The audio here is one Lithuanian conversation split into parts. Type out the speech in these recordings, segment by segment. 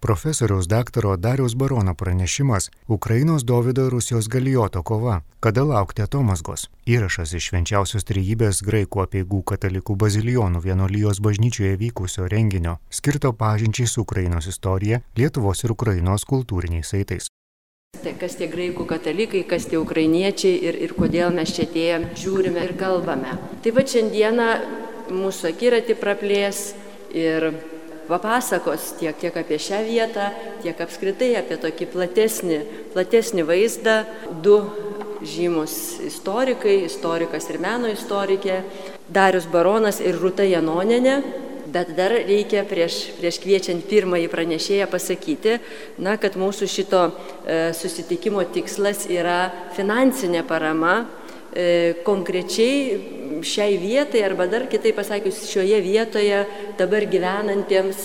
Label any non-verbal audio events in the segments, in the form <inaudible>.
Profesoriaus daktaro Dariaus Barono pranešimas Ukrainos Davido ir Rusijos galijoto kova. Kada laukti atomasgos? Įrašas iš švenčiausios trejybės graikų apieigų katalikų bazilijonų vienolyjos bažnyčioje vykusio renginio, skirto pažinčiai su Ukrainos istorija, Lietuvos ir Ukrainos kultūriniais saitais. Tai kas tie graikų katalikai, kas tie ukrainiečiai ir, ir kodėl mes čia atėjom, žiūrime ir kalbame. Tai va šiandieną mūsų akiratį praplės ir papasakos tiek, tiek apie šią vietą, tiek apskritai apie tokį platesnį, platesnį vaizdą. Du žymus istorikai, istorikas ir meno istorikė, Darius Baronas ir Rūta Janoninė. Bet dar reikia prieš, prieš kviečiant pirmąjį pranešėją pasakyti, na, kad mūsų šito e, susitikimo tikslas yra finansinė parama e, konkrečiai šiai vietai arba dar kitaip pasakius šioje vietoje dabar gyvenantiems,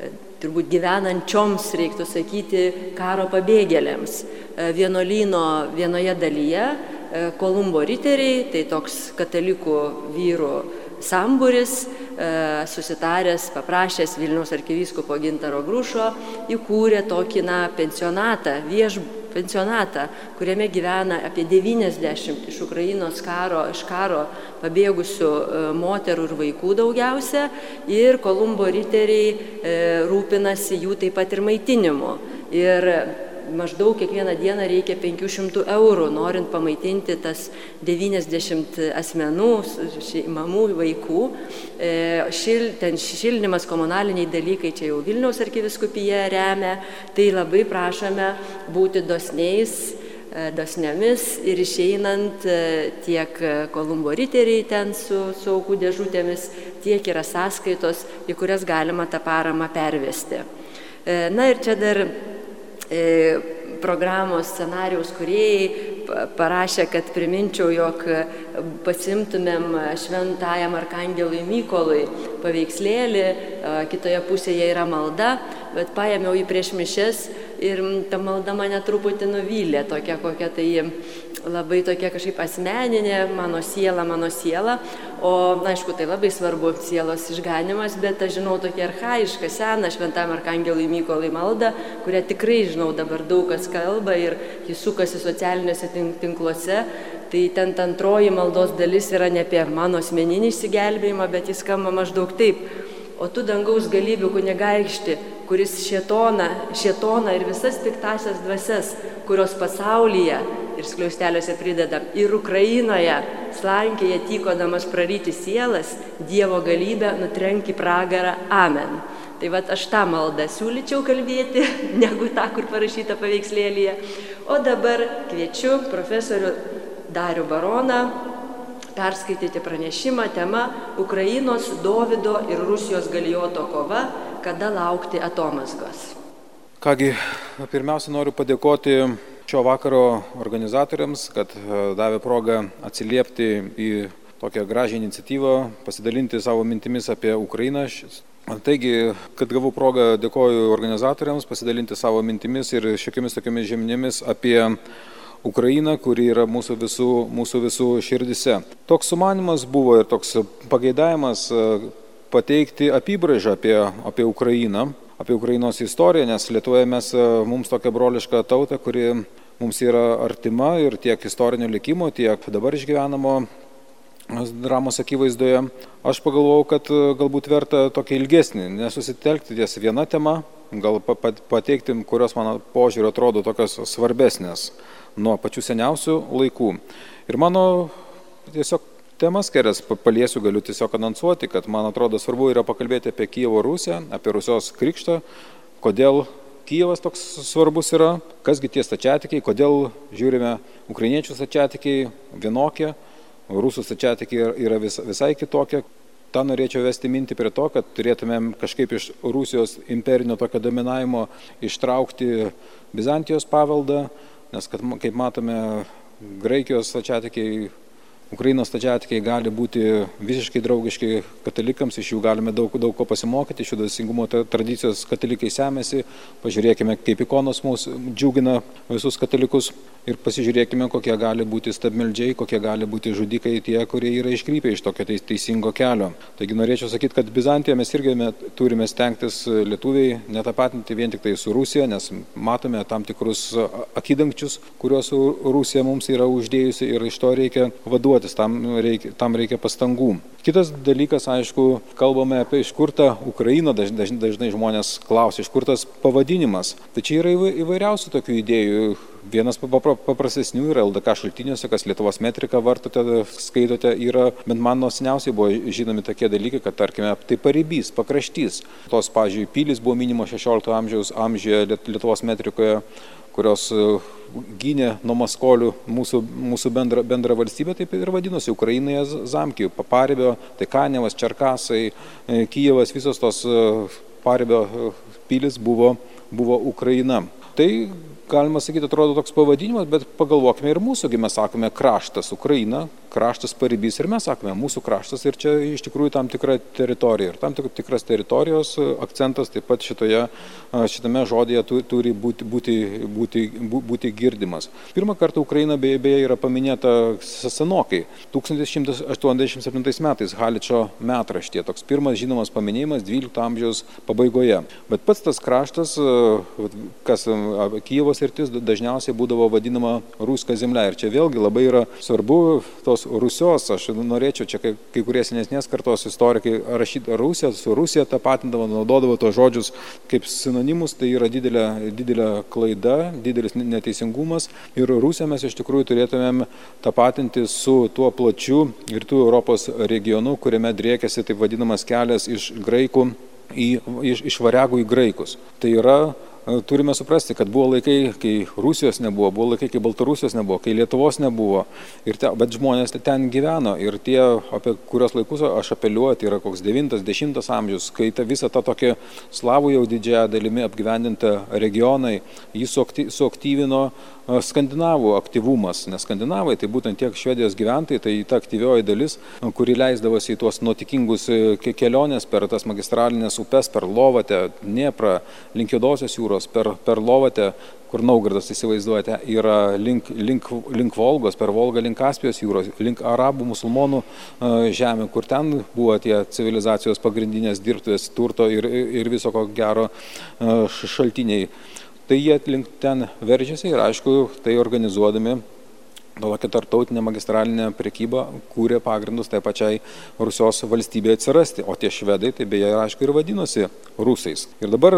e, turbūt gyvenančioms reiktų sakyti, karo pabėgėliams. E, Vienolyno vienoje dalyje e, Kolumbo riteriai, tai toks katalikų vyrų samburis, susitaręs, paprašęs Vilniaus arkivyskupo Gintaro Grušo, įkūrė tokį, na, pensionatą, viešbutį pensionatą, kuriame gyvena apie 90 iš Ukrainos karo, iš karo pabėgusių e, moterų ir vaikų daugiausia ir Kolumbo riteriai e, rūpinasi jų taip pat ir maitinimu. Ir maždaug kiekvieną dieną reikia 500 eurų, norint pamaitinti tas 90 asmenų, mamų, vaikų. E, šil, ten šildymas, komunaliniai dalykai čia jau Vilniaus arkiviskupija remia, tai labai prašome būti dosniais e, dosnėmis ir išeinant e, tiek Kolumbo riteriai ten su, su aukų dėžutėmis, tiek yra sąskaitos, į kurias galima tą paramą pervesti. Na ir čia dar programos scenarijaus kuriejai parašė, kad priminčiau, jog pasimtumėm šventajam arkangelui Mykolui paveikslėlį, kitoje pusėje yra malda, bet paėmiau jį prieš mišes ir ta malda mane truputį nuvylė, tokia kokia tai labai tokia kažkaip asmeninė, mano siela, mano siela. O, na, aišku, tai labai svarbu sielos išganimas, bet aš žinau tokia arhaiška, sena šventam arkangelui Mykolai malda, kurią tikrai žinau dabar daug kas kalba ir jis sukasi socialiniuose tinkluose. Tai ten antroji maldos dalis yra ne apie mano asmeninį išsigelbėjimą, bet jis skamba maždaug taip. O tu dangaus galybių kunigaikšti, kuris šietoną, šietoną ir visas piktasias dvasias, kurios pasaulyje ir skliausteliuose prideda ir Ukrainoje slankėje tykodamas praryti sielas, Dievo galybę nutrenki pragarą. Amen. Tai vad aš tą maldą siūlyčiau kalbėti, <laughs> negu tą, kur parašyta paveikslėlėje. O dabar kviečiu profesorių Darių Baroną perskaityti pranešimą tema Ukrainos Davido ir Rusijos galijoto kova, kada laukti atomasgos. Kągi, pirmiausia noriu padėkoti šio vakaro organizatoriams, kad e, davė progą atsiliepti į tokią gražią iniciatyvą, pasidalinti savo mintimis apie Ukrainą. Taigi, kad gavau progą, dėkoju organizatoriams pasidalinti savo mintimis ir šiokiamis tokiamis žemėmis apie Ukrainą, kuri yra mūsų visų, mūsų visų širdise. Toks sumanimas buvo ir toks pageidavimas e, pateikti apibraižą apie, apie Ukrainą apie Ukrainos istoriją, nes Lietuvoje mes, e, mums tokia broliška tauta, kuri mums yra artima ir tiek istorinio likimo, tiek dabar išgyvenamo dramos akivaizdoje. Aš pagalvojau, kad e, galbūt verta tokia ilgesnį, nesusitelkti ties viena tema, gal pateikti, kurios mano požiūriu atrodo tokios svarbesnės nuo pačių seniausių laikų. Ir mano tiesiog temas kelias paliesiu, galiu tiesiog anonsuoti, kad man atrodo svarbu yra pakalbėti apie Kievo Rusiją, apie Rusijos krikštą, kodėl Kyivas toks svarbus yra, kasgi tie stačiatikiai, kodėl žiūrime ukrainiečių stačiatikiai vienokie, rusų stačiatikiai yra vis, visai kitokie. Ta norėčiau vesti mintį prie to, kad turėtumėm kažkaip iš Rusijos imperinio tokio dominavimo ištraukti Bizantijos paveldą, nes kad, kaip matome, Graikijos stačiatikiai Ukrainos stačiatikiai gali būti visiškai draugiški katalikams, iš jų galime daug, daug ko pasimokyti, iš jų dvasingumo tradicijos katalikai semėsi, pažiūrėkime, kaip ikonos mūsų džiugina visus katalikus ir pasižiūrėkime, kokie gali būti stabmeldžiai, kokie gali būti žudikai tie, kurie yra iškrypę iš tokio teisingo kelio. Taigi norėčiau sakyti, kad Bizantiją mes irgi turime stengtis lietuviai netapatinti vien tik tai su Rusija, nes matome tam tikrus akidangčius, kuriuos Rusija mums yra uždėjusi ir iš to reikia vaduoti adaptuotis, tam reikia, tam reikia pastangų. Kitas dalykas, aišku, kalbame apie iš kur ta Ukraina, dažnai, dažnai žmonės klausia, iš kur tas pavadinimas. Tai čia yra įvairiausių tokių idėjų. Vienas paprastesnių yra LDK šaltiniuose, kas Lietuvos metriką vartote, skaitote, yra, bent man nuo seniausiai buvo žinomi tokie dalykai, kad tarkime, tai paribys, pakraštys. Tos, pažiūrėjau, pilis buvo minimo 16 amžiaus amžiuje Lietuvos metrikoje, kurios gynė nuo maskolių mūsų, mūsų bendrą, bendrą valstybę, taip ir vadinosi Ukrainoje Zamkijų, Paparibio, tai Kanevas, Čerkasai, e, Kyjevas, visos tos e, Paribio pilis buvo, buvo Ukraina. Tai galima sakyti, atrodo toks pavadinimas, bet pagalvokime ir mūsųgi mes sakome kraštas Ukraina, kraštas paribys ir mes sakome mūsų kraštas ir čia iš tikrųjų tam tikra teritorija ir tam tikras teritorijos akcentas taip pat šitoje, šitame žodėje turi būti, būti, būti, būti girdimas. Pirmą kartą Ukraina beje, beje yra paminėta senokai, 1187 metais Haličio metraštė, toks pirmas žinomas paminėjimas 12 amžiaus pabaigoje. Bet pats tas kraštas, kas Kyjevas sritis dažniausiai būdavo vadinama Ruska zemlė. Ir čia vėlgi labai yra svarbu tos Rusios, aš norėčiau, čia kai, kai kurie senesnės kartos istorikai rašyti Rusiją, su Rusija tapatindavo, naudodavo tos žodžius kaip sinonimus, tai yra didelė, didelė klaida, didelis neteisingumas. Ir Rusiją mes iš tikrųjų turėtumėm tapatinti su tuo plačiu rytų Europos regionu, kuriame driekiasi taip vadinamas kelias iš graikų į, iš, iš variagų į graikus. Tai yra turime suprasti, kad buvo laikai, kai Rusijos nebuvo, buvo laikai, kai Baltarusijos nebuvo, kai Lietuvos nebuvo, te, bet žmonės ten gyveno. Ir tie, apie kurios laikus aš apeliuoju, tai yra koks 9-10 amžius, kai ta visa ta tokia slavų jau didžiąją dalimi apgyvendinta regionai, jį suaktyvino skandinavų aktyvumas, nes skandinavai tai būtent tiek švedijos gyventojai, tai ta aktyvioji dalis, kuri leisdavosi į tuos nuotikingus e, keliones per tas magistralinės upes, per Lovatę, Dnieprą, link Jodosios jūros, per, per Lovatę, kur Naugardas įsivaizduojate, yra link, link, link Volgos, per Volgą link Kaspijos jūros, link arabų musulmonų žemė, kur ten buvo tie civilizacijos pagrindinės dirbtuvės turto ir, ir viso ko gero šaltiniai tai jie link ten veržiasi ir aišku, tai organizuodami tokia tartautinė magistralinė prekyba kūrė pagrindus tai pačiai Rusijos valstybėje atsirasti, o tie švedai tai beje aišku ir vadinosi rusais. Ir dabar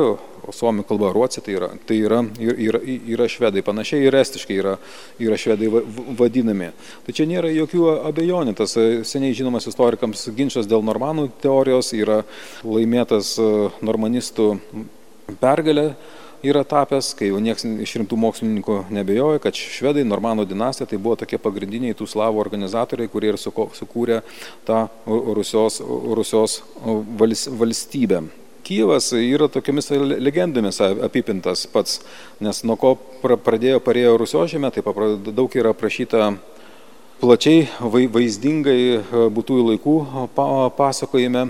suomių kalba ruoci tai yra, tai yra, yra, yra švedai, panašiai ir estiškai yra, yra švedai vadinami. Tai čia nėra jokių abejonių, tas seniai žinomas istorikams ginčas dėl normanų teorijos yra laimėtas normanistų pergalė yra tapęs, kai jau niekas iš rimtų mokslininkų nebejoja, kad švedai, Normanų dinastija, tai buvo tokie pagrindiniai tų slavų organizatoriai, kurie ir sukūrė tą Rusijos, Rusijos valstybę. Kyivas yra tokiamis legendomis apipintas pats, nes nuo ko pradėjo parėjo Rusijos žemė, tai daug yra aprašyta plačiai, vaizdingai būtųjų laikų pasakojime.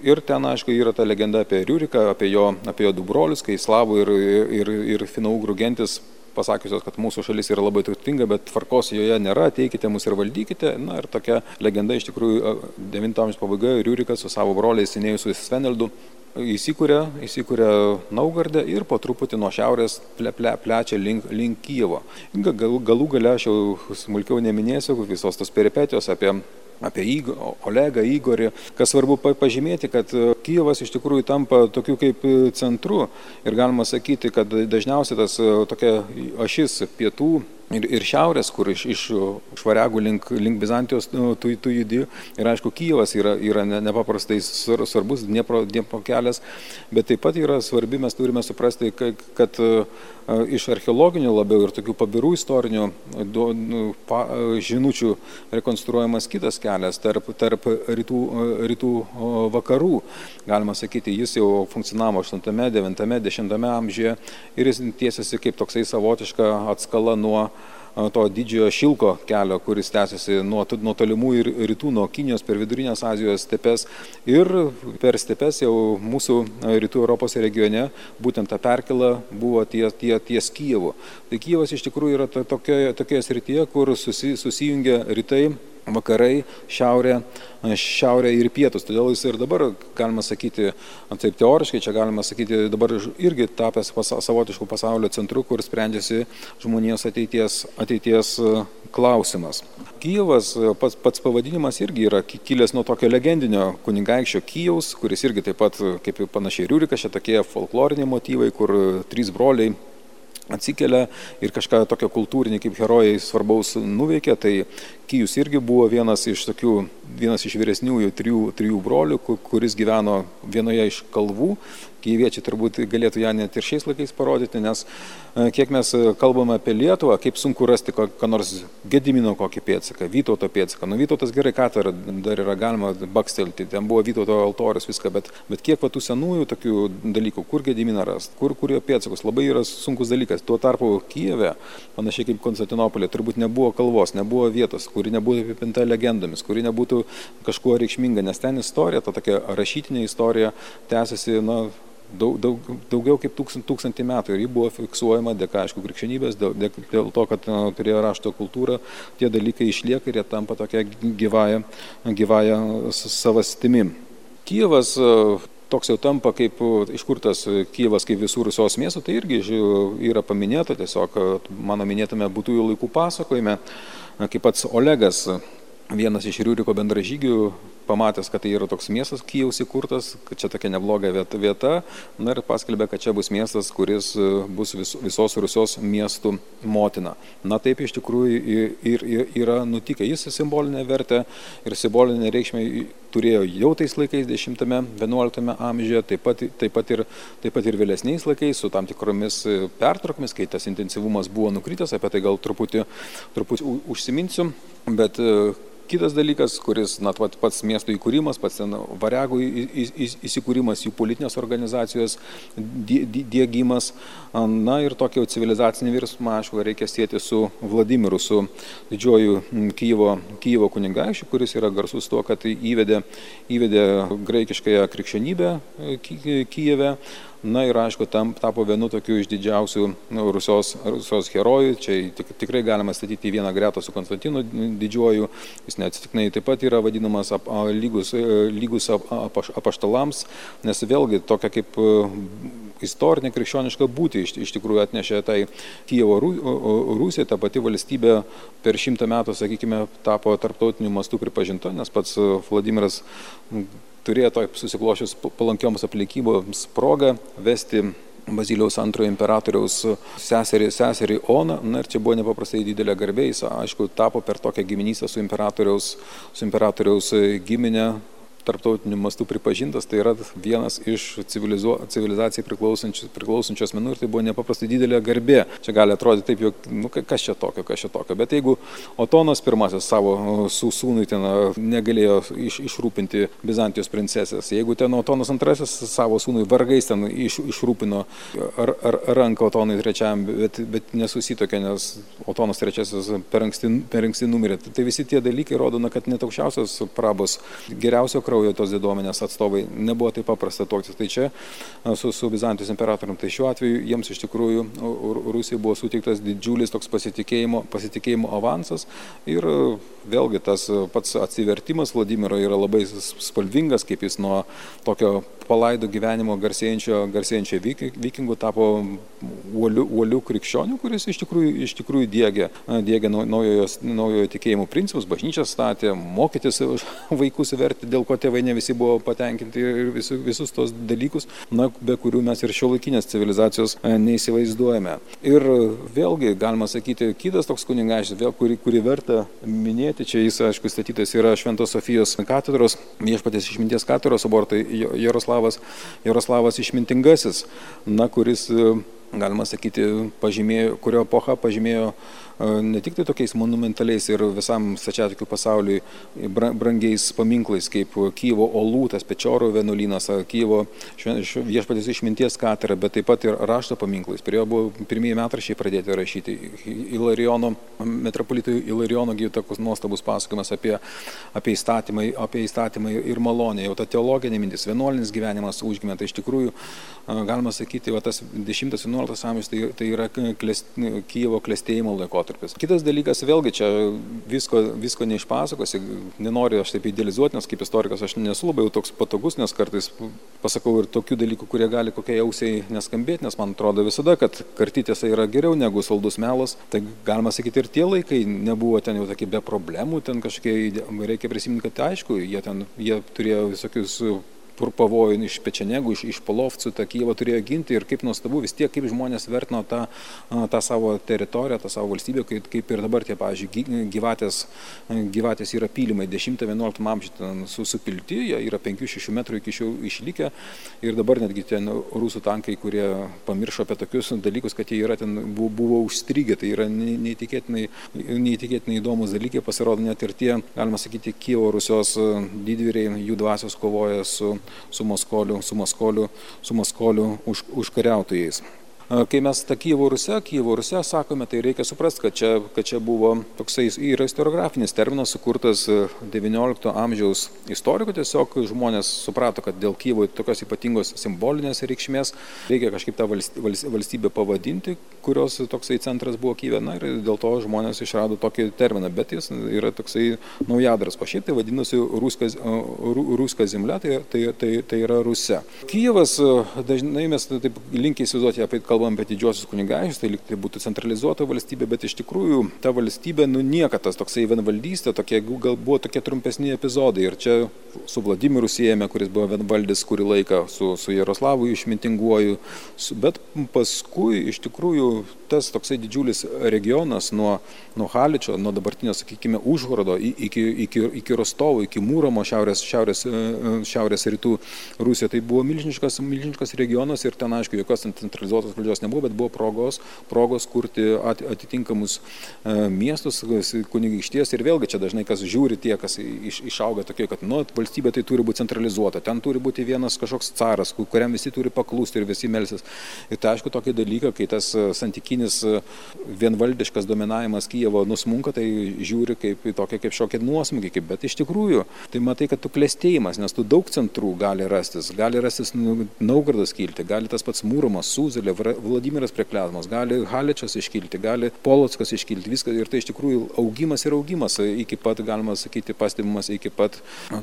Ir ten, aišku, yra ta legenda apie Riuriką, apie jo, apie jo du brolius, kai slavų ir, ir, ir finaugrų gentis pasakiusios, kad mūsų šalis yra labai turtinga, bet tvarkos joje nėra, ateikite mus ir valdykite. Na ir tokia legenda iš tikrųjų 9 amžiaus pabaigoje Riurikas su savo broliais Sinėjusiu Sveneldu įsikūrė, įsikūrė Naugardė ir po truputį nuo šiaurės ple, ple, plečia link, link Kievo. Gal, galų gale aš jau smulkiau neminėsiu visos tos peripetijos apie apie Igo, Olegą, Igorį. Kas svarbu pažymėti, kad e, Kyivas iš tikrųjų tampa tokiu kaip e, centru ir galima sakyti, kad dažniausiai tas e, tokia ašis pietų ir, ir šiaurės, kur iš, iš švariagų link, link Bizantijos nu, tu, tu judi. Ir aišku, Kyivas yra, yra nepaprastai svarbus, Dniepro, Dniepro kelias, bet taip pat yra svarbi, mes turime suprasti, kad, kad iš archeologinių labiau ir tokių pabirų istorinių do, nu, pa, žinučių rekonstruojamas kitas kelias tarp, tarp rytų, rytų vakarų. Galima sakyti, jis jau funkcionavo 8, 9, 10 amžiuje ir jis tiesiasi kaip toksai savotiška atskala nuo to didžiojo šilko kelio, kuris tęsiasi nuo, nuo tolimų ir rytų, nuo Kinijos per vidurinės Azijos stepes ir per stepes jau mūsų rytų Europos regione būtent ta perkela buvo ties, ties, ties Kijevu. Tai Kijevas iš tikrųjų yra tokioje, tokioje srityje, kur susi, susijungia rytai vakarai, šiaurė, šiaurė ir pietus. Todėl jis ir dabar, galima sakyti, taip teoriškai, čia galima sakyti, dabar irgi tapęs pasa, savotiškų pasaulio centru, kur sprendžiasi žmonijos ateities, ateities klausimas. Kyjevas, pats, pats pavadinimas irgi yra kilęs nuo tokio legendinio kunigaikščio Kyjaus, kuris irgi taip pat, kaip panašiai Riurikas, čia tokie folkloriniai motyvai, kur trys broliai atsikelia ir kažką tokio kultūrinį kaip herojai svarbaus nuveikia, tai Kyjus irgi buvo vienas iš tokių, vienas iš vyresniųjų trijų, trijų brolių, kuris gyveno vienoje iš kalvų. Kyjiečiai turbūt galėtų ją net ir šiais laikais parodyti, nes e, kiek mes kalbame apie Lietuvą, kaip sunku rasti ką nors Gedimino kokį pėdsaką, Vytauto pėdsaką. Nu, Vytautas gerai katarą dar yra galima bakstelti, ten buvo Vytauto altorius, viską, bet, bet kiek va tų senųjų tokių dalykų, kur Gediminą rasti, kur, kur jo pėdsakus, labai yra sunkus dalykas. Tuo tarpu Kyjeve, panašiai kaip Konstantinopolė, turbūt nebuvo kalvos, nebuvo vietos, kur kuri nebūtų apipinta legendomis, kuri nebūtų kažkuo reikšminga, nes ten istorija, ta tokia rašytinė istorija tęsiasi, na, daug, daug, daugiau kaip tūkstant, tūkstantį metų ir ji buvo fiksuojama dėka, aišku, krikščionybės, dėl, dėl to, kad turėjo rašto kultūrą, tie dalykai išlieka ir jie tampa tokia gyvaja, gyvaja savastimi. Kijevas toks jau tampa kaip iš kur tas Kyivas kaip visų Rusios miestų, tai irgi yra paminėta tiesiog mano minėtame būtųjų laikų pasakojime, kaip pats Olegas, vienas iš Riuriko bendražygių, pamatęs, kad tai yra toks miestas Kyjaus įkurtas, kad čia tokia nebloga vieta, na ir paskelbė, kad čia bus miestas, kuris e, bus vis, visos Rusios miestų motina. Na taip iš tikrųjų ir, ir, ir yra nutikę. Jis simbolinę vertę ir simbolinę reikšmę turėjo jau tais laikais 10-11 amžiuje, taip pat, taip, pat ir, taip pat ir vėlesniais laikais su tam tikromis e, pertraukomis, kai tas intensyvumas buvo nukritęs, apie tai gal truputį, truputį užsiminsiu, bet e, Kitas dalykas, kuris, na, pats miesto įkūrimas, pats ten variagų įsikūrimas, jų politinės organizacijos dėgymas, na ir tokį civilizacinį virsmą, aišku, reikia sėti su Vladimiru, su didžioju Kyivo, Kyivo kunigaikščiu, kuris yra garsus tuo, kad įvedė, įvedė graikiškąją krikščionybę Kyjeve. Na ir aišku, tam tapo vienu tokiu iš didžiausių nu, Rusios, Rusios herojų. Čia tik, tikrai galima statyti į vieną gretą su Konstantinu didžiuoju. Jis neatsitiknai taip pat yra vadinamas ap, lygus, e, lygus ap, ap, apaštalams, nes vėlgi tokia kaip e, istorinė krikščioniška būti iš, iš tikrųjų atnešė tai Kievo Rusija, ta pati valstybė per šimtą metų, sakykime, tapo tarptautiniu mastu pripažinta, nes pats Vladimiras turėjo toj susiklošius palankioms aplinkyboms progą vesti Baziliaus antrojo imperatoriaus seserį, seserį Oną. Na ir čia buvo nepaprastai didelė garbė. Jis, aišku, tapo per tokią giminystę su imperatoriaus, su imperatoriaus giminė tarptautiniu mastu pripažintas, tai yra vienas iš civilizacijai priklausančių, asmenų ir tai buvo nepaprastai didelė garbė. Čia gali atrodyti taip, jog, nu, kas čia tokio, kas čia tokio. Bet jeigu Otonas pirmasis savo sūnui ten negalėjo iš, išrūpinti Bizantijos princesės, jeigu ten Otonas antrasis savo sūnui vargais ten iš, išrūpino ar, ar, ranką Otonui trečiam, bet, bet nesusitokė, nes Otonas trečiasis per anksti, per anksti numirė. Tai visi tie dalykai rodo, na, kad net aukščiausios prabos geriausio kraujo tos diduomenės atstovai. Nebuvo taip paprasta toks. Tai čia su, su Bizantijos imperatorium. Tai šiuo atveju jiems iš tikrųjų Rusijai buvo suteiktas didžiulis toks pasitikėjimo, pasitikėjimo avansas ir vėlgi tas pats atsivertimas Vladimiro yra labai spalvingas, kaip jis nuo tokio palaido gyvenimo garsėjančio, garsėjančio vikingų tapo uoliu, uoliu krikščioniu, kuris iš tikrųjų, iš tikrųjų dėgė, dėgė naujojo, naujojo tikėjimo principus, bažnyčią statė, mokytis <laughs> vaikus verti, dėl ko tėvai ne visi buvo patenkinti ir visus, visus tos dalykus, na, be kurių mes ir šio laikinės civilizacijos neįsivaizduojame. Ir vėlgi, galima sakyti, kitas toks kunigaikštis, vėl kurį, kurį verta minėti, čia jis, aišku, statytas yra Šventos Sofijos katedros, viešpatės išminties katedros abortai Jaroslavas, Jaroslavas išmintingasis, na, kuris galima sakyti, pažymėjo, kurio epocha pažymėjo ne tik tai tokiais monumentaliais ir visam stačiatikių pasauliui brangiais paminklais, kaip Kyivo Olų, tas Pečioro vienuolynas, Kyivo viešpatės išminties katedra, bet taip pat ir rašto paminklais. Prie jo buvo pirmieji metrašiai pradėti rašyti. Ilarijono, metropolitų Ilarijono gyvų tokus nuostabus pasakojimas apie, apie, įstatymai, apie įstatymai ir malonę. Jau ta teologinė mintis, vienuolinis gyvenimas užgimė. Tai iš tikrųjų, galima sakyti, va, tas 10-11 amžius tai, tai yra klest, Kyivo klestėjimo laikotarpis laikotarpis. Kitas dalykas, vėlgi čia visko, visko neišpasakosi, nenoriu aš taip idealizuoti, nes kaip istorikas aš nesu labai toks patogus, nes kartais pasakau ir tokių dalykų, kurie gali kokiai ausiai neskambėti, nes man atrodo visada, kad kartytiesa yra geriau negu saldus melas. Tai galima sakyti ir tie laikai nebuvo ten jau tokie be problemų, ten kažkokie, reikia prisiminti, kad aišku, jie ten, jie turėjo visokius pavojų iš Pečenegų, iš, iš Polovcų, tą Kyivą turėjo ginti ir kaip nuostabu vis tiek, kaip žmonės vertino tą, tą savo teritoriją, tą savo valstybę, kaip, kaip ir dabar tie, pavyzdžiui, gyvatės, gyvatės yra pylimai 10-11 amžiuje su, supilti, jie yra 5-6 metrų iki šių išlikę ir dabar netgi ten rusų tankai, kurie pamiršo apie tokius dalykus, kad jie yra ten buvo, buvo užstrigę, tai yra neįtikėtinai, neįtikėtinai įdomus dalykai, pasirodo net ir tie, galima sakyti, Kievo Rusijos didvyriai, jų dvasios kovoja su su Maskoliu, su Maskoliu, su Maskoliu už, užkariautojais. Kai mes tą Kyivo Rusę, Kyivo Rusę sakome, tai reikia suprasti, kad čia, kad čia buvo toksai yra istoriografinis terminas sukurtas XIX amžiaus istorikų. Tiesiog žmonės suprato, kad dėl Kyivo tokios ypatingos simbolinės reikšmės reikia kažkaip tą valstybę pavadinti, kurios toksai centras buvo Kyivė. Na ir dėl to žmonės išrado tokį terminą, bet jis yra toksai naujadaras. O šiaip tai vadinasi Ruska zemlė, tai, tai, tai, tai yra Rusė. Kyivas, dažnai mes taip linkiai įsivaizduoti apie kalbą kalbam apie didžiosius kunigaikščius, tai lyg tai būtų centralizuota valstybė, bet iš tikrųjų ta valstybė, nu niekada tas toksai vienvaldystė, tokie, gal buvo tokie trumpesni epizodai. Ir čia su Vladimiru siejame, kuris buvo vienvaldis kurį laiką, su, su Jaroslavu išmintinguoju, su, bet paskui iš tikrųjų tas toksai didžiulis regionas nuo, nuo Haličio, nuo dabartinio, sakykime, Užhorodo iki, iki, iki Rostovo, iki Mūromo šiaurės, šiaurės, šiaurės rytų Rusijoje, tai buvo milžiniškas, milžiniškas regionas ir ten, aišku, jokios centralizuotos valdžios valdžios nebuvo, bet buvo progos, progos kurti atitinkamus e, miestus, kunigaikšties ir vėlgi čia dažnai kas žiūri tie, kas iš, išauga tokie, kad nu, valstybė tai turi būti centralizuota, ten turi būti vienas kažkoks caras, kuriam visi turi paklūsti ir visi melsis. Ir tai aišku tokį dalyką, kai tas e, santykinis e, vienvaldiškas dominavimas Kievo nusmunka, tai žiūri kaip į tokią kaip šokį nuosmukį, kaip, bet iš tikrųjų tai matai, kad tu klėstėjimas, nes tu daug centrų gali rastis, gali rastis nu, Naugardas kilti, gali tas pats Mūrumas, Sūzelė, Vladimiras Prekliazmas, gali Haličas iškilti, gali Polockas iškilti, viskas. Ir tai iš tikrųjų augimas ir augimas iki pat, galima sakyti, pastebimas iki pat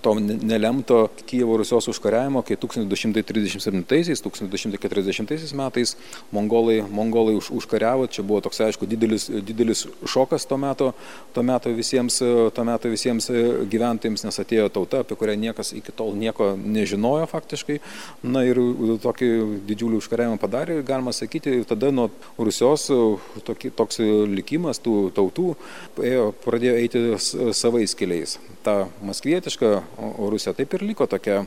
to nelemto Kievo Rusijos užkariavimo, kai 1237-1240 metais mongolai, mongolai už, užkariavo, čia buvo toks aišku didelis, didelis šokas to meto, to meto visiems, to meto visiems gyventojams, nes atėjo tauta, apie kurią niekas iki tol nieko nežinojo faktiškai, na ir tokį didžiulį užkariavimą padarė, galima sakyti, sakyti, tada nuo Rusijos toki, toks likimas tų tautų ėjo, pradėjo eiti savais keliais. Ta maskvietiška Rusija taip ir liko tokia,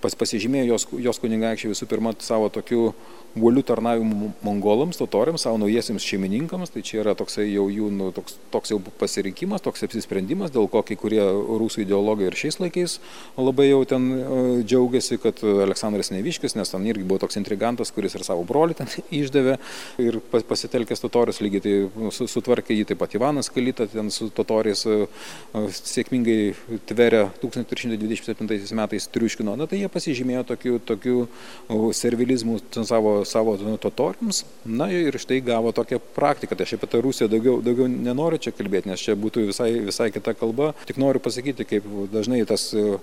pas, pasižymėjo jos, jos kunigaikščiai visų pirma savo tokiu uolių tarnavimų mongolams, totoriams, savo naujiesiams šeimininkams, tai čia yra toksai jau jų nu, toks, toks jau pasirinkimas, toks apsisprendimas, dėl ko kai kurie rusų ideologai ir šiais laikais labai jau ten uh, džiaugiasi, kad Aleksandras Neviškis, nes ten irgi buvo toks intrigantas, kuris ir savo brolį ten <laughs> išdavė ir pasitelkęs totorius lygiai tai nu, sutvarkė jį taip pat Ivanas Kalita, ten su totoriais uh, sėkmingai tveria 1327 metais triuškino, na tai jie pasižymėjo tokiu, tokiu servilizmu savo savo totoriams. Na ir štai gavo tokią praktiką. Tai aš apie tą Rusiją daugiau, daugiau nenoriu čia kalbėti, nes čia būtų visai, visai kita kalba. Tik noriu pasakyti, kaip dažnai tas e,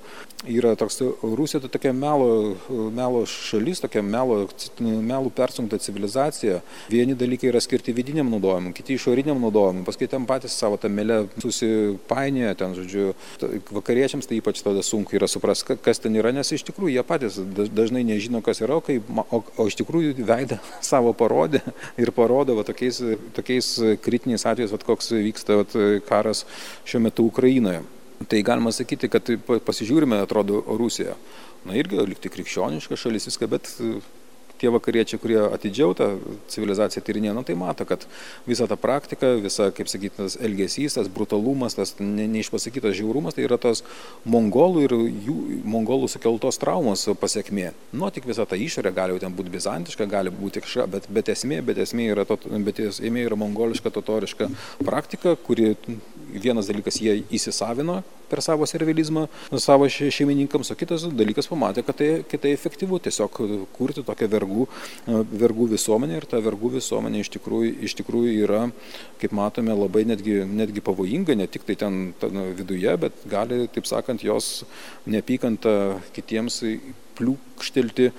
yra toks Rusija, tai tokia melo, melo šalis, tokia melo, melų persunkta civilizacija. Vieni dalykai yra skirti vidiniam naudojimui, kiti išoriniam naudojimui. Paskui ten patys savo tą melę susipainioja, ten, žodžiu, vakariečiams tai ypač tada sunku yra suprasti, kas ten yra, nes iš tikrųjų jie patys dažnai nežino, kas yra, o, kai, o, o iš tikrųjų veidą <laughs> savo parodė ir parodo va, tokiais, tokiais kritiniais atvejais, va, koks vyksta va, karas šiuo metu Ukrainoje. Tai galima sakyti, kad pasižiūrime, atrodo, Rusija. Na irgi likti krikščioniška šalis viską, bet tie vakariečiai, kurie atidžiau tą civilizaciją tyrinėjo, nu, tai mato, kad visa ta praktika, visa, kaip sakyti, tas elgesys, tas brutalumas, tas ne, neišpasakytas žiaurumas, tai yra tos mongolų ir jų mongolų sukeltos traumos pasiekmė. Nu, tik visa ta išorė gali jau ten būti bizantiška, gali būti kažką, bet, bet esmė, bet esmė yra, to, bet esmė yra mongoliška, totoriška praktika, kuri vienas dalykas jie įsisavino per savo servilizmą savo šeimininkams, o kitas dalykas pamatė, kad tai, kad tai efektyvu tiesiog kurti tokią vergų, vergų visuomenę ir ta vergų visuomenė iš tikrųjų, iš tikrųjų yra, kaip matome, labai netgi, netgi pavojinga, ne tik tai ten, ten viduje, bet gali, taip sakant, jos neapykanta kitiems pliūkštelti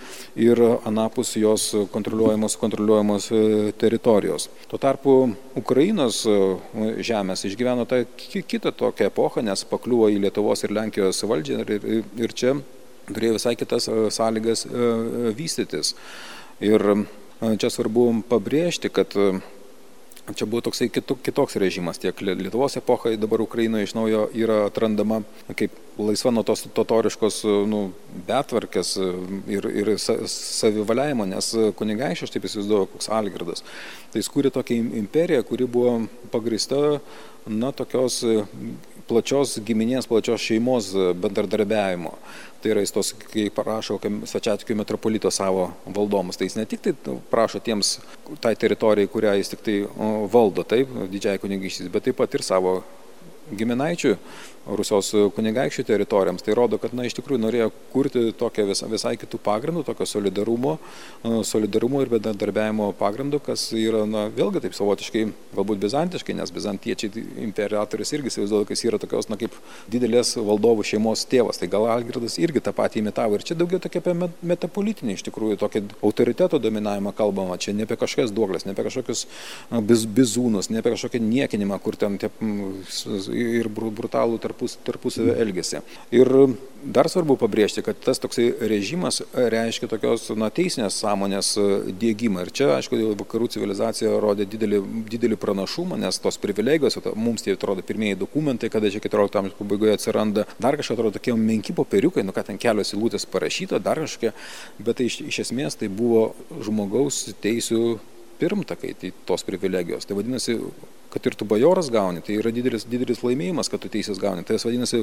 ir anapus jos kontroliuojamos, kontroliuojamos e, teritorijos. Tuo tarpu Ukrainos e, žemės išgyveno tą kitą tokią epochą, nes pakliuvo į Lietuvos ir Lenkijos valdžią ir, ir, ir čia turėjo visai kitas e, sąlygas vystytis. Ir čia svarbu pabrėžti, kad Čia buvo toksai kitoks režimas, tiek Lietuvos epochai, dabar Ukrainoje iš naujo yra atrandama kaip laisva nuo tos totoriškos nu, betvarkės ir, ir savivaliavimo, nes kunigaišė, aš taip įsivaizduoju, koks Algirdas, tai jis kūrė tokią imperiją, kuri buvo pagrista, na, tokios plačios giminės, plačios šeimos bendradarbiavimo. Tai yra jis tos, kai parašo Svečiatikių metropolito savo valdomus, tai jis ne tik tai prašo tiems tai teritorijai, kurią jis tik tai valdo, taip, didžiai kunigyštis, bet taip pat ir savo giminaičių Rusios kunigaikščių teritorijoms. Tai rodo, kad na, iš tikrųjų norėjo kurti tokią vis, visai kitų pagrindų, tokio solidarumo, solidarumo ir bendradarbiavimo pagrindų, kas yra na, vėlgi taip savotiškai, galbūt bizantiškai, nes bizantiečiai imperatorius irgi įsivaizduoja, kad jis yra tokios na, kaip didelės valdovų šeimos tėvas. Tai gal Algirdas irgi tą patį imitavo. Ir čia daugiau tokia apie metapolitinį, iš tikrųjų, tokį autoriteto dominavimą kalbama. Čia ne apie kažkokias duoklės, ne apie kažkokius biz, bizūnus, ne apie kažkokį niekinimą, kur ten tie, ir brutalų tarpus, tarpusavio elgesį. Ir dar svarbu pabrėžti, kad tas toksai režimas reiškia tokios na, teisinės sąmonės dėgymą. Ir čia, aišku, vakarų civilizacija rodė didelį, didelį pranašumą, nes tos privilegijos, mums tai atrodo pirmieji dokumentai, kada čia 14 amžiaus pabaigoje atsiranda, dar kažkokie atrodo tokie menki popieriukai, nu ką ten kelios įlūtės parašyta, dar kažkokie, bet tai iš, iš esmės tai buvo žmogaus teisų pirmtakai, tai tos privilegijos. Tai vadinasi, kad ir tu bajoras gauni, tai yra didelis, didelis laimėjimas, kad tu teisės gauni. Tai vadinasi,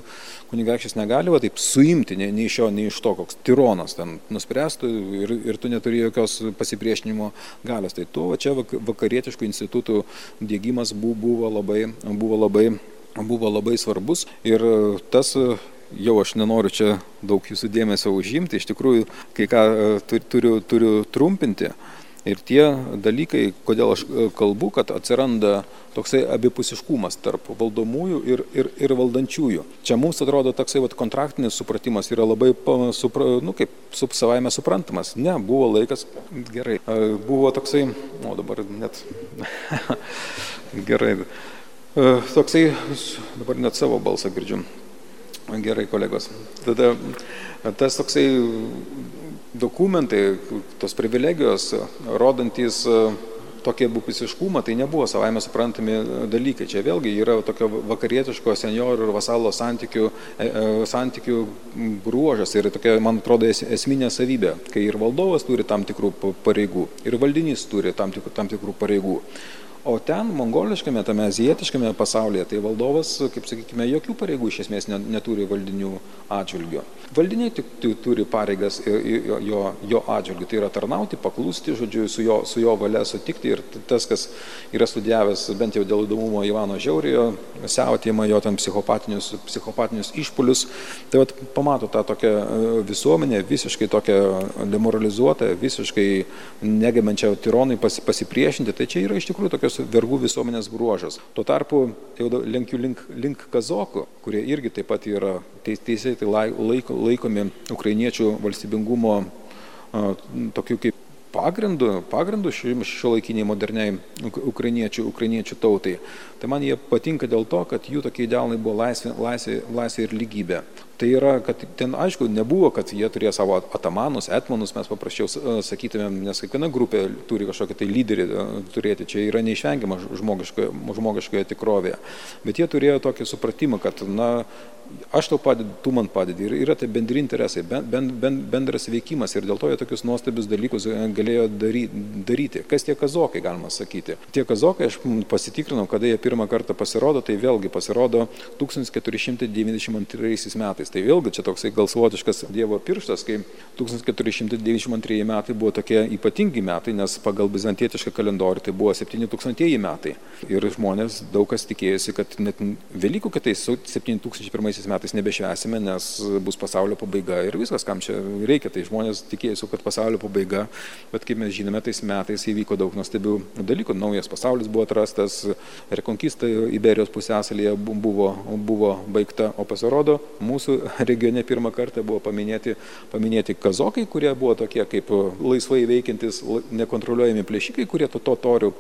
kunigaikštis negali va taip suimti nei, nei iš jo, nei iš to, koks tironas ten nuspręstų ir, ir tu neturi jokios pasipriešinimo galios. Tai to va, čia vakarietiškų institutų dėgymas buvo labai, buvo labai, buvo labai svarbus ir tas jau aš nenoriu čia daug jūsų dėmesio užimti, iš tikrųjų, kai ką turiu, turiu trumpinti. Ir tie dalykai, kodėl aš e, kalbu, kad atsiranda toksai abipusiškumas tarp valdomųjų ir, ir, ir valdančiųjų. Čia mums atrodo toksai vat, kontraktinis supratimas yra labai, supra, nu, kaip sup, savaime suprantamas. Ne, buvo laikas, gerai, e, buvo toksai, o dabar net, <laughs> gerai, e, toksai, dabar net savo balsą girdžiu. Gerai, kolegos. Tada tas toksai dokumentai, tos privilegijos, rodantys e, tokį abupusiškumą, tai nebuvo savaime suprantami dalykai. Čia vėlgi yra tokio vakarietiško senjorų ir vasalo santykių, e, e, santykių bruožas ir tokia, man atrodo, esminė savybė, kai ir valdovas turi tam tikrų pareigų, ir valdinys turi tam tikrų, tam tikrų pareigų. O ten, mongoliškame, tame azijietiškame pasaulyje, tai valdovas, kaip sakykime, jokių pareigų iš esmės neturi valdinių atžvilgių. Valdiniai tik turi pareigas jo, jo atžvilgių, tai yra tarnauti, paklusti, žodžiu, su jo, su jo valia sutikti ir tas, kas yra studijavęs bent jau dėl įdomumo Ivano Žiaurėjo, siautėjimą, jo tam psichopatinius, psichopatinius išpolius, tai vat, pamato tą tokią e, visuomenę visiškai tokią demoralizuotą, visiškai negebančią tironai pasipriešinti, tai čia yra iš tikrųjų tokios vergų visuomenės bruožas. Tuo tarpu jau lenkiu link, link kazokų, kurie irgi taip pat yra teisėjai tai laiko, laikomi ukrainiečių valstybingumo tokiu kaip pagrindu, pagrindu šio laikiniai moderniai ukrainiečių, ukrainiečių tautai. Tai man jie patinka dėl to, kad jų tokie idealai buvo laisvė, laisvė, laisvė ir lygybė. Tai yra, kad ten aišku nebuvo, kad jie turėjo savo atamanus, etmonus, mes paprasčiau sakytumėm, nes kiekviena grupė turi kažkokį tai lyderį turėti, čia yra neišvengiama žmogiškoje, žmogiškoje tikrovėje. Bet jie turėjo tokį supratimą, kad, na, aš tau padedu, tu man padedi. Ir yra tai bendri interesai, ben, ben, bendras veikimas ir dėl to jie tokius nuostabius dalykus e, galėjo daryti. Kas tie kazokai, galima sakyti. Tie kazokai, aš pasitikrinau, kada jie pirmą kartą pasirodo, tai vėlgi pasirodo 1492 metais. Tai vėlgi čia toksai gal savotiškas Dievo pirštas, kai 1492 metai buvo tokie ypatingi metai, nes pagal bizantietišką kalendorių tai buvo 7000 metai. Ir žmonės daug kas tikėjosi, kad net Velykų kitais 7001 2020 metais nebešvesime, nes bus pasaulio pabaiga ir viskas, kam čia reikia. Tai žmonės tikėjusi, kad pasaulio pabaiga, bet kaip mes žinome, tais metais įvyko daug nuostabių dalykų. Naujas pasaulis buvo atrastas, rekonkista Iberijos pusėsalyje buvo, buvo baigta, o pasirodo, mūsų regione pirmą kartą buvo paminėti, paminėti kazokai, kurie buvo tokie kaip laisvai veikiantis, nekontroliuojami plėšikai, kurie to totorių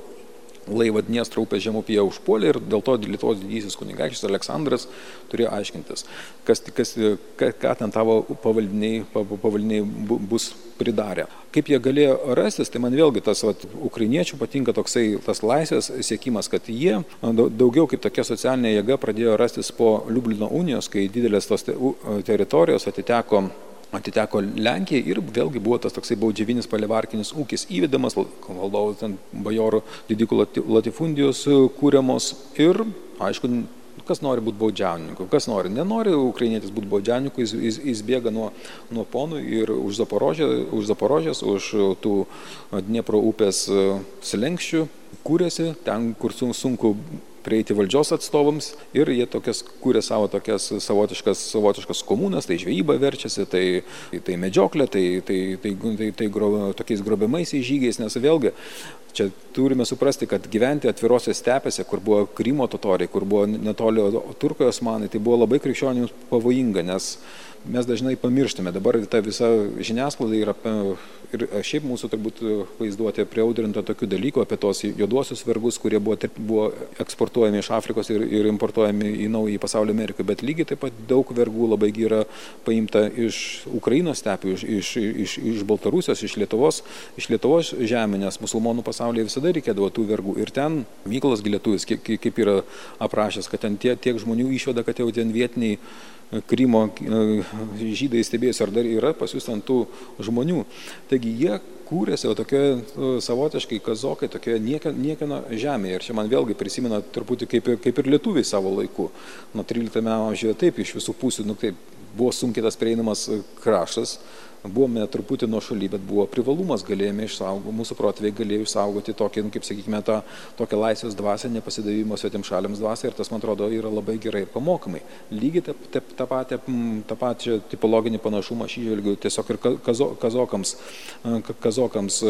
laivą Dniestro upės žemupyje užpuolė ir dėl to Lietuvos didysis kunigaikštis Aleksandras turėjo aiškintis, kas, kas, ką, ką ten tavo pavaldiniai, pavaldiniai bus pridarę. Kaip jie galėjo rastis, tai man vėlgi tas vat, ukrainiečių patinka toksai tas laisvės siekimas, kad jie daugiau kaip tokia socialinė jėga pradėjo rastis po Liublino unijos, kai didelės tos teritorijos atiteko atiteko Lenkijai ir vėlgi buvo tas toksai baudžiavinis palivarkinis ūkis įvedamas, valdovų ten bajorų didikų latifundijos e, kūriamos ir, aišku, kas nori būti baudžiaunininku, kas nori, nenori ukrainietis būti baudžiaunininku, jis, jis, jis bėga nuo, nuo ponų ir už Zaporožės, už, Zaporožės, už tų Dniepro upės e, slenkščių kūrėsi, ten, kur sunku prieiti valdžios atstovams ir jie tokias kūrė savo tokias savotiškas, savotiškas komunas, tai žvejyba verčiasi, tai, tai medžioklė, tai, tai, tai, tai, tai gro, tokiais grobiamaisiais žygiais, nes vėlgi čia turime suprasti, kad gyventi atvirose stepėse, kur buvo Krymo totoriai, kur buvo netoli Turkijos osmanai, tai buvo labai krikščionims pavojinga, nes mes dažnai pamirštame. Dabar ta visa žiniasklaida yra ir šiaip mūsų turbūt vaizduotė priaudrinta tokių dalykų apie tos juoduosius vergus, kurie buvo, buvo eksportuojami iš Afrikos ir, ir importuojami į naują pasaulio Ameriką. Bet lygiai taip pat daug vergų labai yra paimta iš Ukrainos stepių, iš, iš, iš, iš Baltarusijos, iš Lietuvos, iš Lietuvos žemė, nes musulmonų pasaulyje visada reikėdavo tų vergų. Ir ten Mykolas Gilėtuvis, kaip yra aprašęs, kad ten tie, tiek žmonių išvada, kad jau ten vietiniai Krymo e, žydai stebėjosi, ar dar yra pas jūs ant tų žmonių. Taigi jie kūrėsi tokioje e, savotiškai kazokai, tokioje niekieno žemėje. Ir čia man vėlgi prisimena truputį kaip, kaip ir lietuviai savo laiku. Nuo 13 amžiuje taip iš visų pusių, nu taip, buvo sunkiai tas prieinamas kraštas buvome truputį nuo šaly, bet buvo privalumas, galėjome išsaugoti, mūsų protėviai galėjo išsaugoti tokį, nu, kaip sakykime, tą tokią laisvės dvasę, nepasidavimo svetim šaliams dvasę ir tas, man atrodo, yra labai gerai ir pamokamai. Lygiai tą, tą, tą, patį, tą pačią tipologinį panašumą aš įžvelgiu tiesiog ir kazo, kazokams, kazokams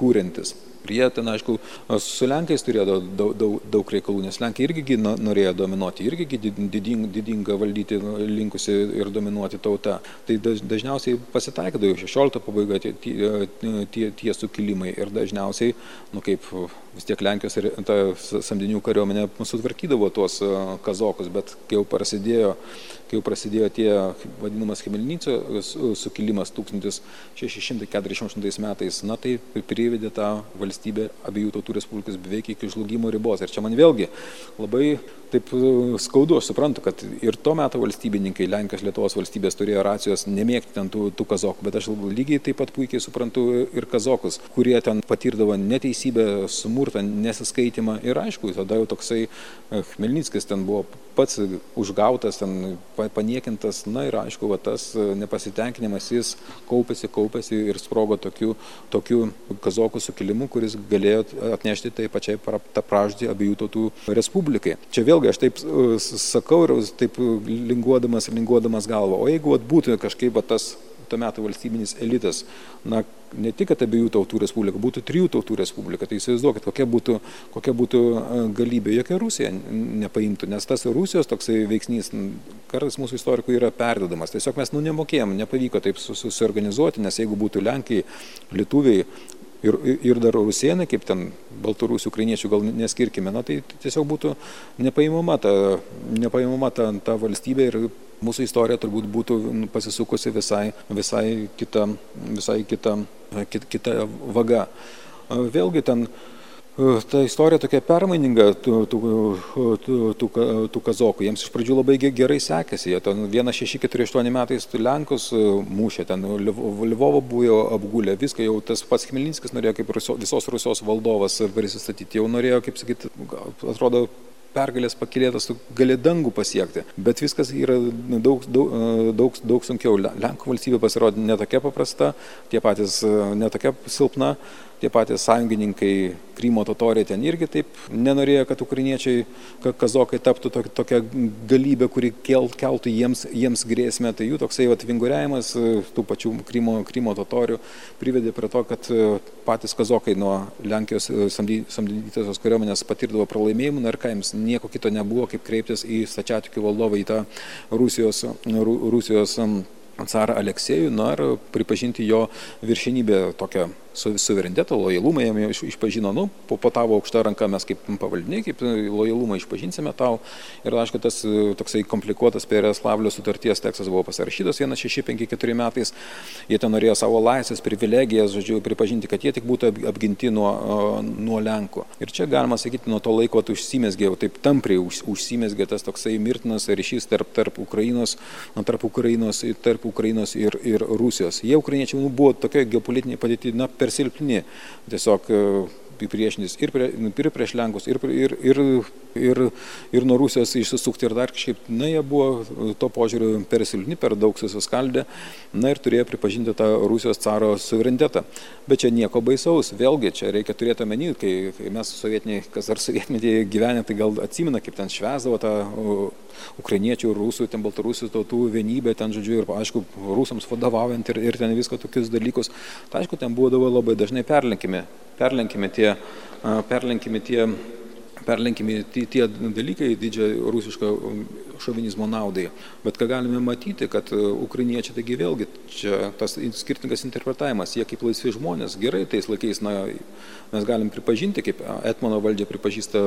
kūrintis. Jie ten, aišku, su Lenkais turėjo daug, daug, daug reikalų, nes Lenkai irgi norėjo dominuoti, irgi didinga, didinga valdyti linkusi ir dominuoti tauta. Tai dažniausiai pasitaikydavo 16 pabaiga tie, tie, tie, sukilimai ir dažniausiai, nu kaip vis tiek Lenkijos ir ta samdinių kariuomenė sutvarkydavo tuos kazokus, bet kai jau prasidėjo kai jau prasidėjo tie vadinamas Chemelnyco sukilimas 1648 metais, na tai privedė tą valstybę abiejų tautų respublikos beveik iki žlugimo ribos. Ir čia man vėlgi labai taip skaudu, aš suprantu, kad ir tuo metu valstybininkai, Lenkijos Lietuvos valstybės turėjo racijos nemėgti ten tų, tų kazokų, bet aš lygiai taip pat puikiai suprantu ir kazokus, kurie ten patirdavo neteisybę, smurtą, nesiskaitimą. Ir aišku, tada jau toksai Chmelnyckis ten buvo pats užgautas, ten paniekintas, na ir aišku, va, tas e, nepasitenkinimas jis kaupėsi, kaupėsi ir sprogo tokiu, tokiu kazokų sukilimu, kuris galėjo atnešti tai pačiai tą praždį abiejų tautų respublikai. Čia vėlgi aš taip e, sakau ir taip linguodamas, linguodamas galvą, o jeigu vat, būtų kažkaip va, tas to meto valstybinis elitas, na, ne tik, kad abiejų tautų respublika, būtų trijų tautų respublika, tai įsivaizduokit, kokia būtų, kokia būtų galybė, jokia Rusija nepaimtų, nes tas Rusijos toksai veiksnys, kartais mūsų istorikų yra perdodamas, tiesiog mes nu nemokėjom, nepavyko taip susiorganizuoti, nes jeigu būtų Lenkai, Lietuviai, ir, ir dar rusienai, kaip ten baltarusių, ukrainiečių gal neskirkime, na tai tiesiog būtų nepaimama ta, nepaimama ta, ta valstybė ir mūsų istorija turbūt būtų pasisukusi visai, visai kita, visai kita, kita, kita vaga. Vėlgi ten Ta istorija tokia permaininga tų, tų, tų, tų, tų kazokų. Jiems iš pradžių labai gerai sekėsi. Jie ten 1648 metais Lenkus mušė, ten Lvovo buvo apgulę, viską jau tas pats Khmelninskis norėjo kaip visos Rusijos valdovas prisistatyti, jau norėjo, kaip sakyti, atrodo, pergalės pakilėtas, tu gali dangų pasiekti. Bet viskas yra daug, daug, daug, daug sunkiau. Lenkų valstybė pasirodė netokia paprasta, tie patys netokia silpna tie patys sąjungininkai Krymo totoriai ten irgi taip nenorėjo, kad ukrainiečiai, kad kazokai taptų tokia galybė, kuri kel, keltų jiems, jiems grėsmę. Tai jų toksai atvinguriavimas tų pačių Krymo, Krymo totorių privedė prie to, kad patys kazokai nuo Lenkijos samdytosios kariuomenės patirdavo pralaimėjimų, ir ką jiems nieko kito nebuvo, kaip kreiptis į stačiatikių valdovą, į tą Rusijos, Rusijos carą Aleksėjų, na ir pripažinti jo viršinybę tokią su suverenitetą, lojalumą jam išpažino, nu, po, po tavo aukšta ranka mes kaip pavaldiniai, kaip lojalumą išpažinsime tau. Ir aišku, tas e, toksai komplikuotas Pereslavlio sutarties tekstas buvo pasirašytas 1654 metais. Jie ten norėjo savo laisvės, privilegijas, žodžiu, pripažinti, kad jie tik būtų apginti nuo, nuo Lenkų. Ir čia galima sakyti, nuo to laiko užsimesgė, taip tampriai už, užsimesgė tas toksai mirtinas ryšys tarp, tarp Ukrainos, tarp Ukrainos, tarp Ukrainos ir, ir Rusijos. Jie, ukrainiečiai, nu, buvo tokia geopolitinė padėti, na, per silpni. Tiesiog e, priešintis ir, prie, nu, ir prieš Lenkus, ir, ir, ir, ir, ir nuo Rusijos išsisukti ir dar kažkaip, na, jie buvo to požiūriu per silpni, per daug susiskaldė, na ir turėjo pripažinti tą Rusijos caro suverenitetą. Bet čia nieko baisaus, vėlgi čia reikia turėti omeny, kai, kai mes sovietiniai, kas dar sovietmetį gyvenę, tai gal atsimena, kaip ten švesdavo tą ukrainiečių, rusų, ten baltarusių tautų vienybę, ten, žodžiu, ir, aišku, rusams vadovaujant ir, ir ten viską tokius dalykus. Tai, aišku, ten būdavo labai dažnai perlenkimi, perlenkimi tie, perlenkimi tie perlenkiami tie, tie dalykai didžiai rusiško šovinizmo naudai. Bet ką galime matyti, kad ukrainiečiai taigi vėlgi čia tas skirtingas interpretavimas, jie kaip laisvi žmonės, gerai tais laikais, na, mes galim pripažinti, kaip Etmano valdžia pripažįsta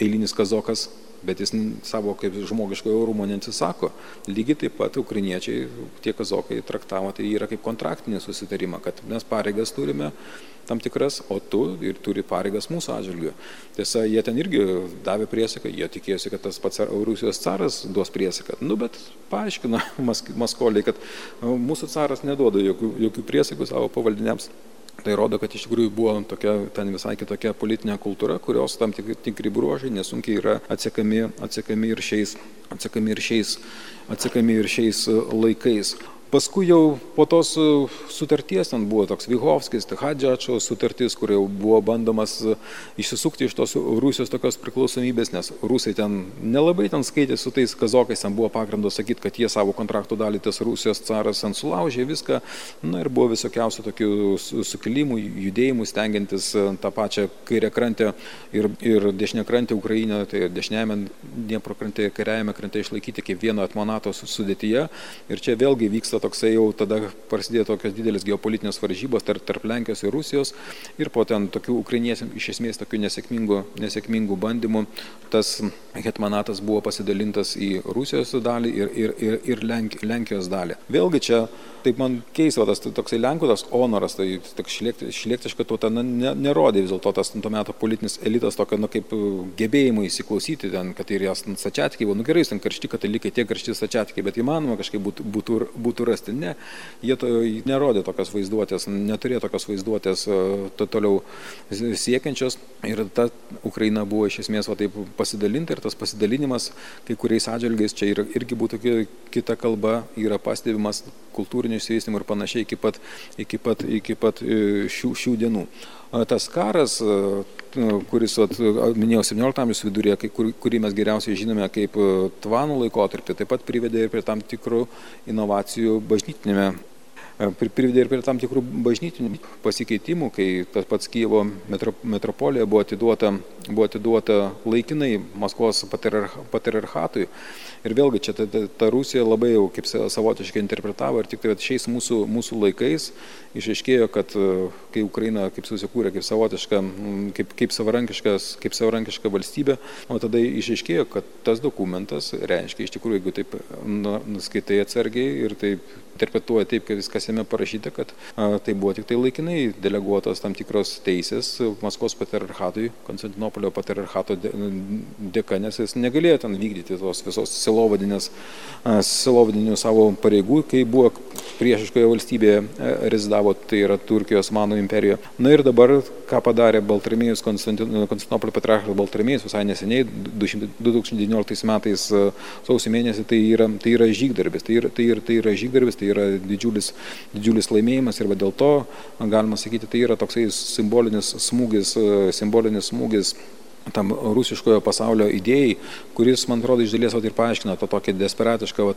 eilinis kazokas bet jis savo kaip žmogiško orumo neatsisako. Lygiai taip pat ukrainiečiai, tie kazokai traktavo, tai yra kaip kontraktinį susitarimą, kad mes pareigas turime tam tikras, o tu ir turi pareigas mūsų atžvilgiu. Tiesa, jie ten irgi davė priesaiką, jie tikėjosi, kad tas pats Rusijos caras duos priesaiką. Nu, bet paaiškino <laughs> Maskoliai, kad mūsų caras neduoda jokių, jokių priesakų savo pavaldiniams. Tai rodo, kad iš tikrųjų buvo tokia, ten visai kitokia politinė kultūra, kurios tam tikri, tikri bruožai nesunkiai yra atsekami, atsekami, ir šiais, atsekami, ir šiais, atsekami ir šiais laikais. Paskui jau po tos e, sutarties ten buvo toks Vyhovskis, Hadžiačio sutartis, kur jau buvo bandomas e, išsisukti iš tos Rusijos tokios priklausomybės, nes rusai ten nelabai ten skaitė su tais kazokais, ten buvo pagrindo sakyti, kad jie savo kontraktų dalį tas Rusijos caras ten sulaužė viską. Na ir buvo visokiausių tokių sukilimų, judėjimų, stengiantis e, tą pačią kairę krantę ir, ir dešinę krantę Ukrainą, tai dešiniajame Dniepro krante, kairiajame krante išlaikyti kaip vieno atmonato sudėtyje. Ir čia vėlgi vyksta toksai jau tada prasidėjo tokios didelės geopolitinės varžybos tarp, tarp Lenkijos ir Rusijos ir po ten tokių ukrainiečių iš esmės tokių nesėkmingų, nesėkmingų bandymų tas hetmanatas buvo pasidalintas į Rusijos dalį ir, ir, ir, ir Lenk, Lenkijos dalį. Vėlgi čia taip man keista, tas toksai Lenkų tas honoras, tai toks šlėktiška tauta na, ne, nerodė vis dėlto tas tuo metu politinis elitas tokio, na, kaip gebėjimų įsiklausyti ten, kad ir jas sačiatikiai, nu gerai, ten karšti katalikai, tie karšti sačiatikiai, bet įmanoma kažkaip būtų, būtų, būtų rasti. Ne, jie to nerodė tokios vaizduotės, neturėjo tokios vaizduotės to toliau siekiančios ir ta Ukraina buvo iš esmės va taip pasidalinta ir tas pasidalinimas kai kuriais atžvilgiais čia ir, irgi būtų kita kalba, yra pastebimas kultūrinio išsivystymo ir panašiai iki pat, iki pat, iki pat e, šių, šių dienų. Tas karas, kuris, at, minėjau, 17 amžiaus vidurėje, kur, kurį mes geriausiai žinome kaip tvanų laikotarpį, taip pat privedė ir prie tam tikrų inovacijų bažnytinėme privedė ir prie tam tikrų bažnytinių pasikeitimų, kai tas pats Kievo metropolija buvo atiduota, buvo atiduota laikinai Maskvos patriarchatui. Ir vėlgi čia ta, ta, ta Rusija labai jau kaip savotiškai interpretavo ir tik tai šiais mūsų, mūsų laikais išaiškėjo, kad e, kai Ukraina kaip susikūrė kaip savotiška, kaip, kaip, kaip savarankiška valstybė, o tada išaiškėjo, kad tas dokumentas reiškia iš tikrųjų, jeigu taip nuskaitai atsargiai ir taip interpretuoja taip, kad viskas jame parašyta, kad a, tai buvo tik tai laikinai deleguotos tam tikros teisės Maskvos patriarchatui, Konstantinopolio patriarchato dėka, nes jis negalėjo ten vykdyti tos visos silovadinės, silovadinių savo pareigų, kai buvo priešiškoje valstybėje rezidavo, tai yra Turkijos Manų imperijoje. Na ir dabar, ką padarė Baltramėjus, Konstantinopolio patriarchas Baltramėjus visai neseniai, 2019 metais sausio mėnesį, tai yra, tai yra žygdarbis, tai yra, tai yra, tai yra žygdarbis, tai yra didžiulis, didžiulis laimėjimas ir dėl to, galima sakyti, tai yra toksai simbolinis smūgis, simbolinis smūgis tam rusiškojo pasaulio idėjai, kuris, man atrodo, iš dalies ir paaiškina tą tokį desperatišką va,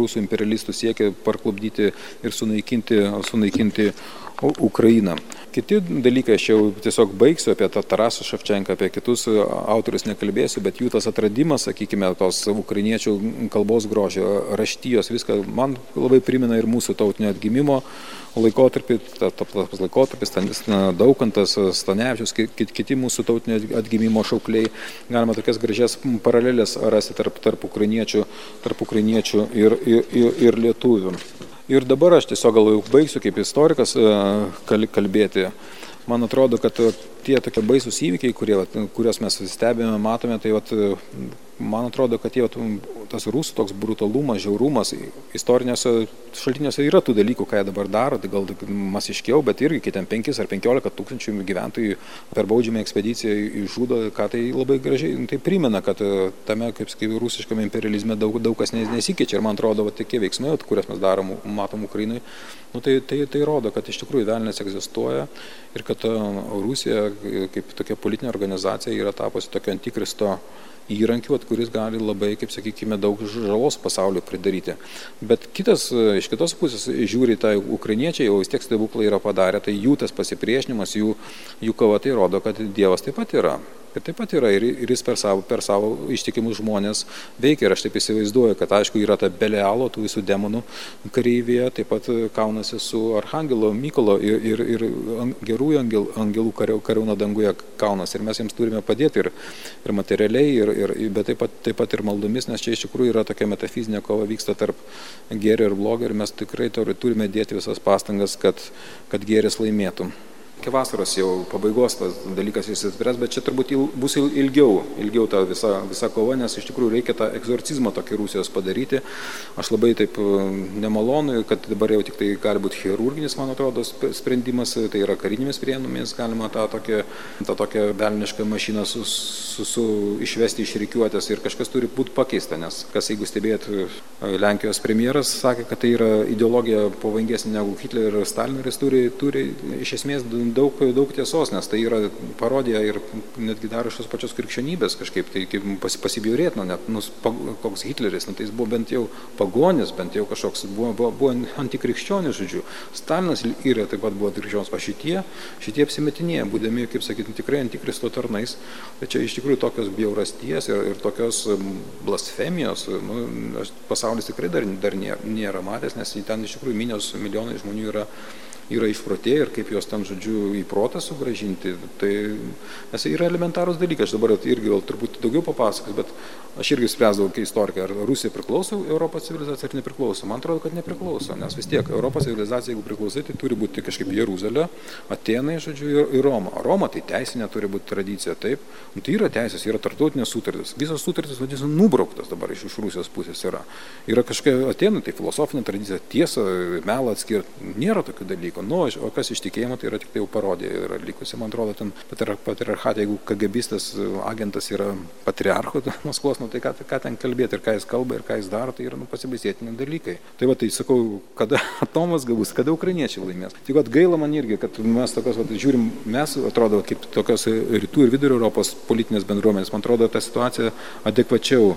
rusų imperialistų siekį parklubdyti ir sunaikinti, sunaikinti Ukrainą. Kiti dalykai, aš jau tiesiog baigsiu apie tą Tarasą Ševčenką, apie kitus autorius nekalbėsiu, bet jų tas atradimas, sakykime, tos ukrainiečių kalbos grožio, raštijos, viską man labai primena ir mūsų tautinio atgimimo laikotarpį, tas laikotarpis, Daukantas, Stanevičius, kiti mūsų tautinio atgimimo šaukliai, galima tokias gražias paralelės rasti tarp, tarp ukrainiečių, tarp ukrainiečių ir, ir, ir, ir lietuvių. Ir dabar aš tiesiog gal jau baigsiu kaip istorikas kalbėti. Man atrodo, kad tie tokie baisūs įvykiai, kurie, kuriuos mes stebime, matome, tai vat, man atrodo, kad tie, tas rusų toks brutalumas, žiaurumas, istorinėse šaltiniuose yra tų dalykų, ką jie dabar daro, tai gal masiškiau, bet irgi, kai ten 5 ar 15 tūkstančių gyventojų per baudžiamą ekspediciją išžudo, ką tai labai gražiai tai primena, kad e, tame, kaip sakyt, rusiškame imperializme daug, daug kas nesikeičia. Ir man atrodo, va, tokie veiksmai, kuriuos mes darom, matom Ukrainai, nu, tai, tai, tai rodo, kad iš tikrųjų velnės egzistuoja ir kad e, Rusija kaip tokia politinė organizacija yra tapusi tokio antikristo įrankiu, kuris gali labai, kaip sakykime, daug žalos pasaulio pridaryti. Bet kitas, iš kitos pusės žiūri tą ukrainiečiai, jau vis tiek stebuklai yra padarę, tai jų tas pasipriešinimas, jų, jų kova tai rodo, kad Dievas taip pat yra kad taip pat yra ir, ir jis per savo, per savo ištikimus žmonės veikia. Ir aš taip įsivaizduoju, kad aišku yra ta Belealo, tų visų demonų kareivėje, taip pat kaunasi su Arhangelo Mykolo ir, ir, ir gerųjų angel, angelų kariauna danguje kaunasi. Ir mes jiems turime padėti ir, ir materialiai, ir, ir, bet taip pat, taip pat ir maldomis, nes čia iš tikrųjų yra tokia metafizinė kova vyksta tarp gėrio ir blogio ir mes tikrai turime dėti visas pastangas, kad, kad gėris laimėtų iki vasaros jau pabaigos tas dalykas išsispręs, bet čia turbūt il, bus ilgiau, ilgiau ta visa, visa kova, nes iš tikrųjų reikia tą egzorcizmą tokį Rusijos padaryti. Aš labai taip e, nemalonu, kad dabar jau tik tai gali būti chirurginis, man atrodo, sprendimas, tai yra karinėmis priemonėmis galima tą tokią, tą tokią velnišką mašiną su, su, su, išvesti iš reikiuotės ir kažkas turi būti pakeista, nes kas jeigu stebėt e, Lenkijos premjeras sakė, kad tai yra ideologija pavojingesnė negu Hitlerio ir Stalino ir jis turi, turi iš esmės daug, daug tiesos, nes tai yra parodija ir netgi dar iš tos pačios krikščionybės kažkaip tai pas, pasibjaurėtina, net nu, koks Hitleris, nu, tai jis buvo bent jau pagonis, bent jau kažkoks buvo, buvo, buvo antikrikščionis, žodžiu. Stalinas ir taip pat buvo krikščionis, o šitie, šitie apsimetinėje, būdami, kaip sakyti, tikrai antikristo tarnais, bet čia iš tikrųjų tokios bjaurasties ir, ir tokios blasfemijos, nu, pasaulis tikrai dar, dar nėra, nėra matęs, nes ten iš tikrųjų minios milijonai žmonių yra yra išprotėję ir kaip juos ten, žodžiu, į protą sugražinti. Tai nes tai yra elementarus dalykas, aš dabar irgi gal truputį daugiau papasakos, bet aš irgi spręsdavau kaip istorikai, ar Rusija priklauso Europos civilizacija ar nepriklauso. Man atrodo, kad nepriklauso, nes vis tiek Europos civilizacija, jeigu priklausai, tai turi būti kažkaip Jeruzalė, Atenai, žodžiu, ir, Roma. Roma tai teisinė turi būti tradicija, taip. Nu, tai yra teisės, yra tartautinės sutartys. Visos sutartys, vadinasi, nubrauktas dabar iš, iš Rusijos pusės yra. Yra kažkokia Atenai, tai filosofinė tradicija, tiesa, melą atskirti. Nėra tokių dalykų dalyko. Nu, o kas iš tikėjimo, tai yra tik tai jau parodija yra likusi, man atrodo, ten patriarchatė, jeigu KGBistas agentas yra patriarcho <laughs> Maskvos, nu, tai ką, ką ten kalbėti ir ką jis kalba ir ką jis daro, tai yra nu, pasibaisėtini dalykai. Tai va, tai sakau, kada <laughs> atomas gabus, kada ukrainiečiai laimės. Tik gaila man irgi, kad mes tokios, va, žiūrim, mes atrodo kaip tokios rytų ir vidurio Europos politinės bendruomenės, man atrodo, ta situacija adekvačiau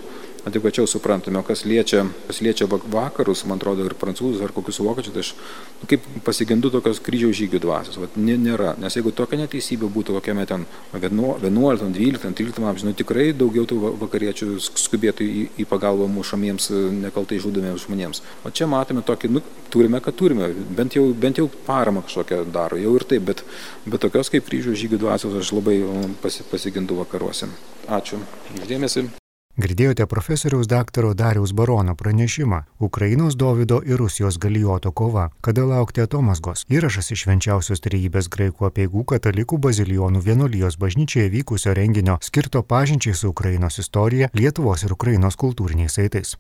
adekvačiau suprantame. Kas liečia, kas liečia vakarus, man atrodo, ir prancūzus, ar kokius vokiečius, tai aš nu, kaip pasigendu tokios kryžiaus žygių dvasios. Vat, nėra. Nes jeigu tokia neteisybė būtų kokiame ten 11, 12, 13 amžiuje, nu, tikrai daugiau tų vakariečių skubėtų į, į pagalbą mušamiems, nekaltai žudomiems žmonėms. O čia matome tokį, nu, turime, kad turime, bent jau, bent jau paramą kažkokią daro, jau ir taip, bet, bet tokios kaip kryžiaus žygių dvasios aš labai pasi, pasigendu vakaruose. Ačiū. Uždėmesi. Girdėjote profesoriaus daktaro Dariaus Barono pranešimą Ukrainos Davido ir Rusijos galijoto kova, kada laukti atomasgos. Įrašas iš švenčiausios trejybės graikų apieigų katalikų bazilijonų vienolyjos bažnyčioje vykusio renginio skirto pažinčiai su Ukrainos istorija, Lietuvos ir Ukrainos kultūriniais saitais.